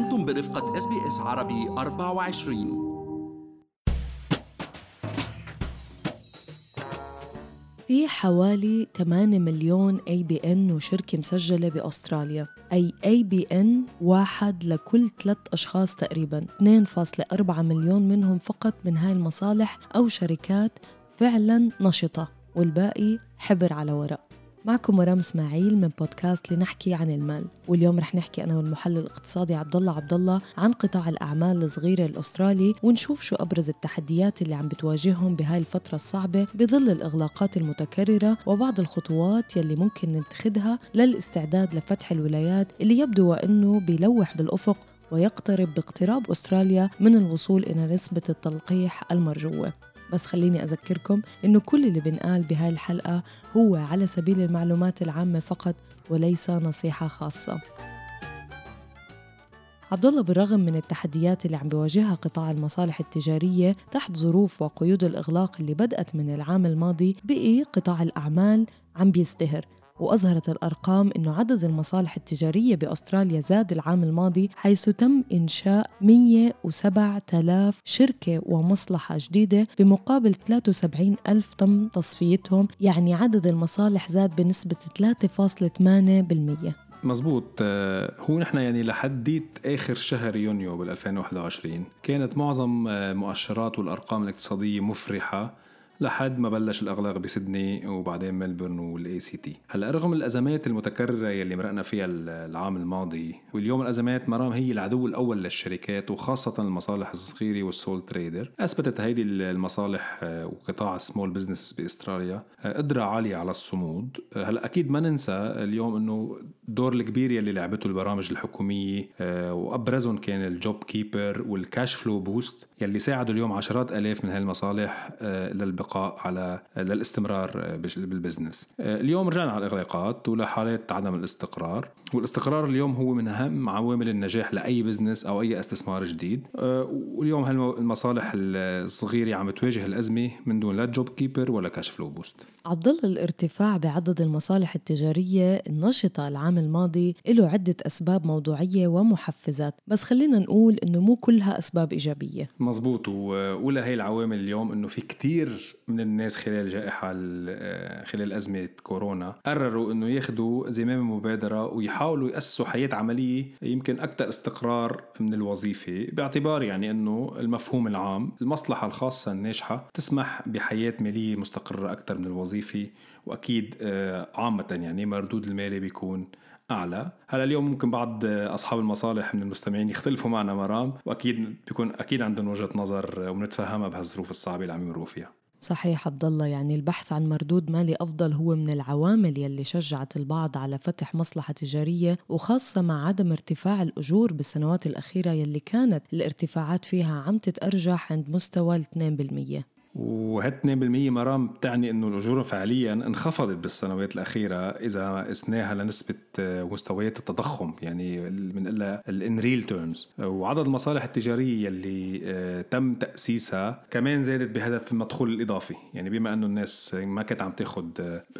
أنتم برفقة إس بي إس عربي 24 في حوالي 8 مليون ABN وشركة مسجلة بأستراليا. أي ABN واحد لكل ثلاث أشخاص تقريبا. 2.4 مليون منهم فقط من هاي المصالح أو شركات فعلا نشطة. والباقي حبر على ورق. معكم مرام إسماعيل من بودكاست لنحكي عن المال. واليوم رح نحكي أنا والمحلل الاقتصادي عبد الله عبد الله عن قطاع الأعمال الصغيرة الأسترالي ونشوف شو أبرز التحديات اللي عم بتواجههم بهاي الفترة الصعبة بظل الإغلاقات المتكررة وبعض الخطوات يلي ممكن نتخذها للاستعداد لفتح الولايات اللي يبدو وانه بيلوح بالأفق ويقترب باقتراب أستراليا من الوصول إلى نسبة التلقيح المرجوة. بس خليني أذكركم إنه كل اللي بنقال بهاي الحلقة هو على سبيل المعلومات العامة فقط وليس نصيحة خاصة. عبد الله بالرغم من التحديات اللي عم بيواجهها قطاع المصالح التجارية تحت ظروف وقيود الإغلاق اللي بدأت من العام الماضي بقي قطاع الأعمال عم بيزدهر. وأظهرت الأرقام أنه عدد المصالح التجارية بأستراليا زاد العام الماضي حيث تم إنشاء 107 آلاف شركة ومصلحة جديدة بمقابل 73 ألف تم تصفيتهم يعني عدد المصالح زاد بنسبة 3.8% مزبوط. آه، هو نحن يعني لحديت آخر شهر يونيو بال 2021 كانت معظم آه، مؤشرات والأرقام الاقتصادية مفرحة. لحد ما بلش الأغلاق بسدني وبعدين ملبورن وال ACT هلأ رغم الأزمات المتكررة يلي مرقنا فيها العام الماضي واليوم الأزمات مرام هي العدو الأول للشركات وخاصة المصالح الصغيرة وال sole trader أثبتت هيدي المصالح آه، وقطاع ال small business بأستراليا آه، قدرة عالية على الصمود. آه، هلأ أكيد ما ننسى اليوم إنه الدور الكبير يلي لعبته البرامج الحكومية وأبرزهم كان ال JobKeeper وال cash flow boost يلي ساعدوا اليوم عشرات آلاف من هالمصالح للبقاء البقاء على للاستمرار بال business. اليوم رجعنا على الإغلاقات ولحالات عدم الاستقرار. والاستقرار اليوم هو من أهم عوامل النجاح لأي business أو أي استثمار جديد. واليوم هالمصالح الصغيرة عم تواجه الأزمة من دون لا JobKeeper ولا cash flow boost عبد الارتفاع بعدد المصالح التجارية النشطه العام الماضي له عدة أسباب موضوعية ومحفزات. بس خلينا نقول إنه مو كلها أسباب إيجابية. مزبوط واولى هي العوامل اليوم إنه في كتير من الناس خلال جائحة آه، خلال أزمة كورونا قرروا أنه ياخذوا زمام المبادرة ويحاولوا يأسسوا حياة عملية يمكن أكثر استقرار من الوظيفة باعتبار يعني أنه المفهوم العام المصلحة الخاصة الناجحة تسمح بحياة مالية مستقرة أكثر من الوظيفة وأكيد آه، عامة يعني مردود المالي بيكون أعلى. هلأ اليوم ممكن بعض أصحاب المصالح من المستمعين يختلفوا معنا مرام وأكيد بيكون أكيد عندهم وجهة نظر وبنتفهمها بهالظروف الصعبة اللي عم يمروا فيها. صحيح عبد الله يعني البحث عن مردود مالي أفضل هو من العوامل يلي شجعت البعض على فتح مصلحة تجارية وخاصة مع عدم ارتفاع الأجور بالسنوات الأخيرة يلي كانت الارتفاعات فيها عم تتأرجح عند مستوى ال 2% وهال 2% مرام بتعني إنه الاجور فعليا انخفضت بالسنوات الأخيرة إذا قسناها لنسبة مستويات التضخم يعني بنقلها الان ريل تيرمز وعدد المصالح التجارية اللي آه، تم تأسيسها كمان زادت بهدف المدخول الإضافي. يعني بما إنه الناس ما كانت عم تاخذ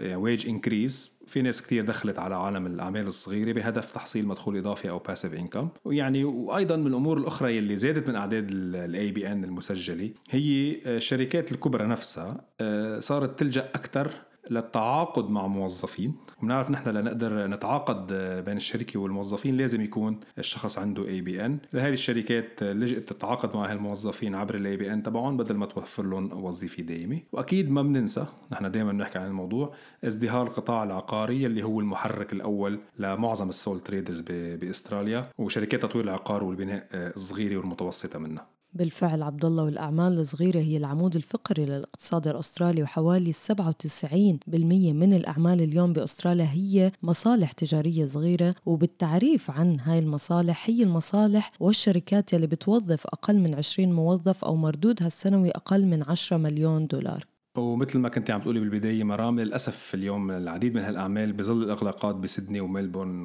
wage increase في ناس كثير دخلت على عالم الأعمال الصغيرة بهدف تحصيل مدخول إضافي أو passive income ويعني وأيضا من الأمور الأخرى يلي زادت من أعداد ال ABN المسجلة هي الشركات الكبرى نفسها آه، صارت تلجأ أكثر للتعاقد مع موظفين. وبنعرف نحن لنقدر نتعاقد بين الشركة والموظفين لازم يكون الشخص عنده ABN لهذه الشركات لجأت تتعاقد مع هالموظفين عبر ال ABN تبعهم بدل ما توفر لهم وظيفة دائمة. وأكيد ما بننسى نحن دائما بنحكي عن الموضوع ازدهار القطاع العقاري اللي هو المحرك الأول لمعظم السول تريدرز بأستراليا وشركات تطوير العقار والبناء الصغيرة والمتوسطة منها. بالفعل عبد الله والأعمال الصغيرة هي العمود الفقري للاقتصاد الأسترالي وحوالي 97% من الأعمال اليوم بأستراليا هي مصالح تجارية صغيرة. وبالتعريف عن هاي المصالح هي المصالح والشركات يلي بتوظف أقل من 20 موظف أو مردودها السنوي أقل من 10 مليون دولار. ومثل ما كنت عم تقولي بالبداية مرام للأسف اليوم العديد من هالأعمال بظل الإغلاقات بسيدني وملبورن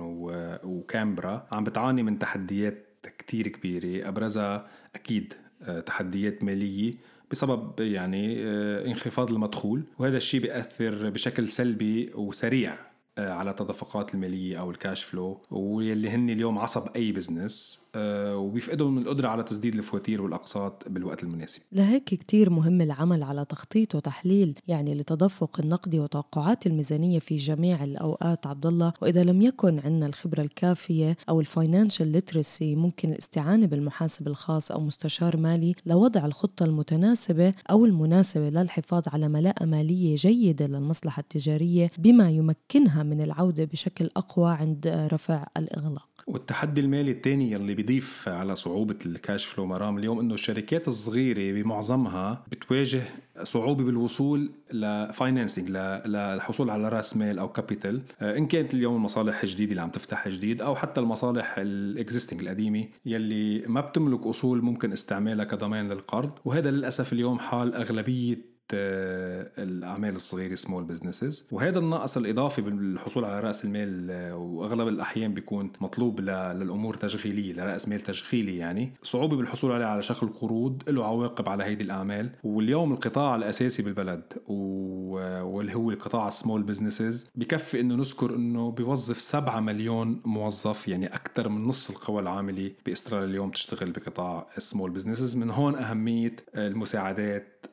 وكامبرا. عم بتعاني من تحديات كتير كبيرة. أبرزها أكيد آه، تحديات مالية بسبب يعني آه، انخفاض المدخول وهذا الشيء بيأثر بشكل سلبي وسريع. على التدفقات المالية أو ال cash flow واللي هن اليوم عصب أي business آه، وبيفقدهم من القدرة على تسديد الفواتير والأقساط بالوقت المناسب. لهيك كتير مهم العمل على تخطيط وتحليل يعني لتدفق النقدي وتوقعات الميزانية في جميع الأوقات عبد الله وإذا لم يكن عندنا الخبرة الكافية أو ال financial literacy ممكن الاستعانة بالمحاسب الخاص أو مستشار مالي لوضع الخطة المتناسبة أو المناسبة للحفاظ على ملاءة مالية جيدة للمصلحة التجارية بما يمكنها من العودة بشكل أقوى عند رفع الإغلاق. والتحدي المالي الثاني يلي بيضيف على صعوبة ال cash flow مرام اليوم إنه الشركات الصغيرة بمعظمها بتواجه صعوبة بالوصول ل financing للحصول على رأس مال أو capital آه، إن كانت اليوم المصالح الجديدة اللي عم تفتح جديد أو حتى المصالح ال existing القديمة يلي ما بتملك أصول ممكن استعمالها كضمان للقرض. وهذا للأسف اليوم حال أغلبية الأعمال الصغيرة small businesses وهذا النقص الإضافي بالحصول على رأس المال آه، وأغلب الأحيان بيكون مطلوب للأمور تشغيلية لرأس مال تشغيلي يعني. صعوبة بالحصول عليه على شكل قروض له عواقب على هيدي الأعمال. واليوم القطاع الأساسي بالبلد واللي هو القطاع ال small businesses بكفي إنه نذكر إنه بيوظف 7 مليون موظف يعني أكثر من نص القوى العاملة بأستراليا اليوم تشتغل بقطاع ال small businesses من هون أهمية المساعدات آه،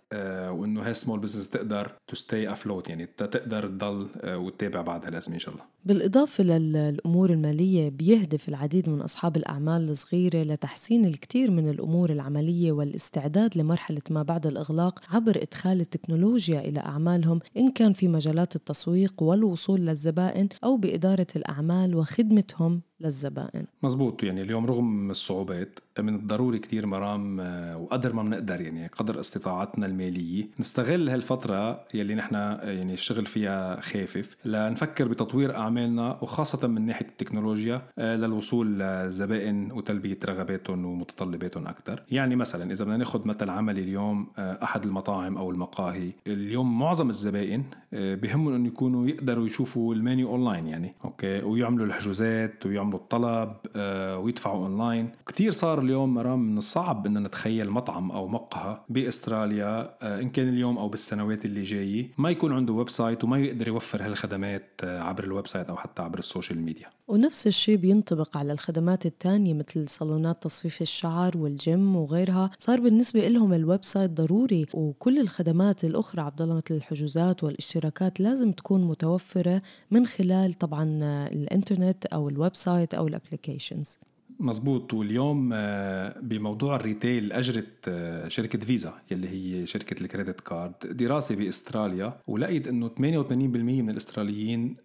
وإنه هاي small business تقدر to stay afloat يعني تقدر تضل آه، وتتابع بعد هالازمه إن شاء الله. بالإضافة للأمور المالية بيهدف العديد من أصحاب الأعمال الصغيرة لتحسين الكثير من الأمور العملية والاستعداد لمرحلة ما بعد الإغلاق عبر إدخال التكنولوجيا إلى أعمالهم إن كان في مجالات التسويق والوصول للزبائن أو بإدارة الأعمال وخدمتهم للزبائن. مزبوط. يعني اليوم رغم الصعوبات من الضروري كتير مرام آه، وقدر ما بنقدر يعني قدر استطاعتنا المالية. نستغل هالفترة يلي نحن يعني الشغل فيها خافف لنفكر بتطوير أعمال أعمالنا وخاصة من ناحية التكنولوجيا آه، للوصول للزبائن وتلبية رغباتهم ومتطلباتهم أكثر يعني مثلا إذا بدنا ناخذ مثل عملي اليوم آه، أحد المطاعم أو المقاهي اليوم معظم الزبائن آه، بهمهم أن يكونوا يقدروا يشوفوا ال menu online يعني okay؟ ويعملوا الحجوزات ويعملوا الطلب ويدفعوا أونلاين. كثير صار اليوم مرام من الصعب أن نتخيل مطعم أو مقهى بأستراليا إن كان اليوم أو بالسنوات اللي جاية ما يكون عنده website وما يقدر يوفر هالخدمات عبر ال website أو حتى عبر ال social media. ونفس الشيء بينطبق على الخدمات الثانية مثل صالونات تصفيف الشعر والجيم وغيرها. صار بالنسبة لهم ال website ضروري وكل الخدمات الأخرى عبد الله مثل الحجوزات والاشتراكات لازم تكون متوفرة من خلال طبعا الإنترنت أو ال website أو ال applications مزبوط واليوم آه، بموضوع ال retail اجرت آه، شركة فيزا يلي هي شركة ال credit card دراسة بأستراليا. ولقيت إنه 88% من الإستراليين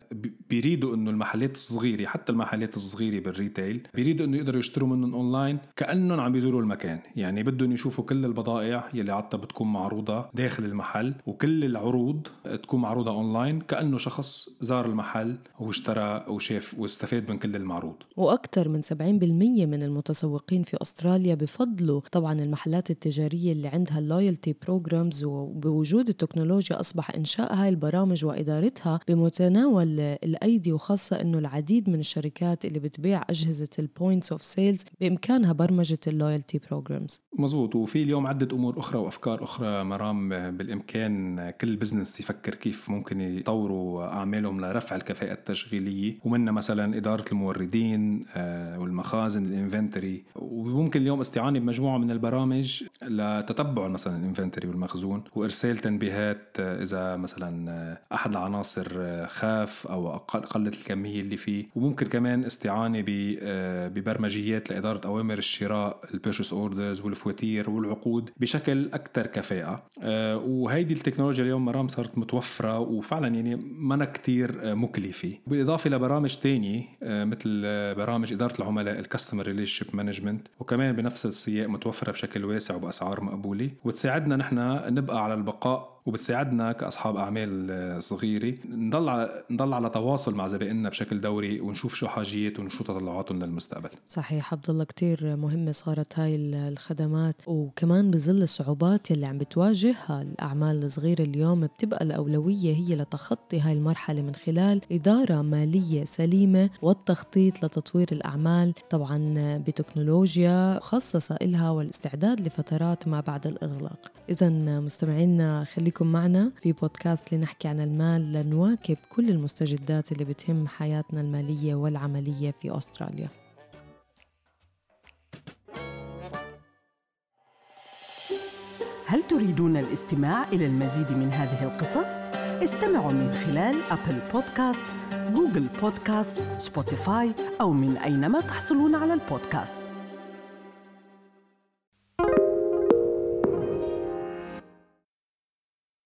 بيريدوا إنه المحلات الصغيرة حتى المحلات الصغيرة بال retail بيريدوا إنه يقدروا يشتروا منهم أونلاين كأنهم عم بيزوروا المكان. يعني بدهم يشوفوا كل البضائع يلي عادة بتكون معروضة داخل المحل وكل العروض تكون معروضة أونلاين كأنه شخص زار المحل واشترى وشاف واستفاد من كل المعروض. وأكثر من 70% من المتسوقين في أستراليا بفضلوا طبعا المحلات التجارية اللي عندها ال loyalty programs وبوجود التكنولوجيا أصبح إنشاء هاي البرامج وإدارتها بمتناول الأيدي وخاصة أنه العديد من الشركات اللي بتبيع أجهزة ال points of sales بإمكانها برمجة ال loyalty programs مزبوط وفي اليوم عدة أمور أخرى وأفكار أخرى مرام بالإمكان كل business يفكر كيف ممكن يطوروا أعمالهم لرفع الكفاءة التشغيلية ومنها مثلا إدارة الموردين آه، والمخازن. مخازن ال inventory وممكن اليوم استعانه بمجموعة من البرامج لتتبع مثلا ال inventory والمخزون وإرسال تنبيهات إذا مثلا أحد العناصر خف أو قلت الكمية اللي فيه. وممكن كمان استعانه ببرمجيات لإدارة أوامر الشراء ال purchase orders والفواتير والعقود بشكل أكثر كفاءة. وهيدي التكنولوجيا اليوم مرام صارت متوفرة وفعلا يعني منا كتير مكلفة بالإضافة لبرامج تانية مثل برامج إدارة العملاء ال customer relation management وكمان بنفس السياق متوفرة بشكل واسع وبأسعار مقبولة. وتساعدنا نحن نبقى على البقاء وبتساعدنا كأصحاب أعمال صغيرة. نضل نضل على تواصل مع زبائننا بشكل دوري ونشوف شو حاجياتهم وشو تطلعاتهم للمستقبل. صحيح عبد الله كثير مهمة صارت هاي الخدمات. وكمان بظل الصعوبات يلي عم بتواجهها الأعمال الصغيرة اليوم بتبقى الأولوية هي لتخطي هاي المرحلة من خلال إدارة مالية سليمة والتخطيط لتطوير الأعمال طبعا بتكنولوجيا خصصه إلها والاستعداد لفترات ما بعد الإغلاق. اذا مستمعينا خليكم خليكم معنا في بودكاست لنحكي عن المال لنواكب كل المستجدات اللي بتهم حياتنا المالية والعملية في أستراليا هل تريدون الاستماع إلى المزيد من هذه القصص؟ استمعوا من خلال أبل بودكاست، جوجل بودكاست، سبوتيفاي أو من أينما تحصلون على البودكاست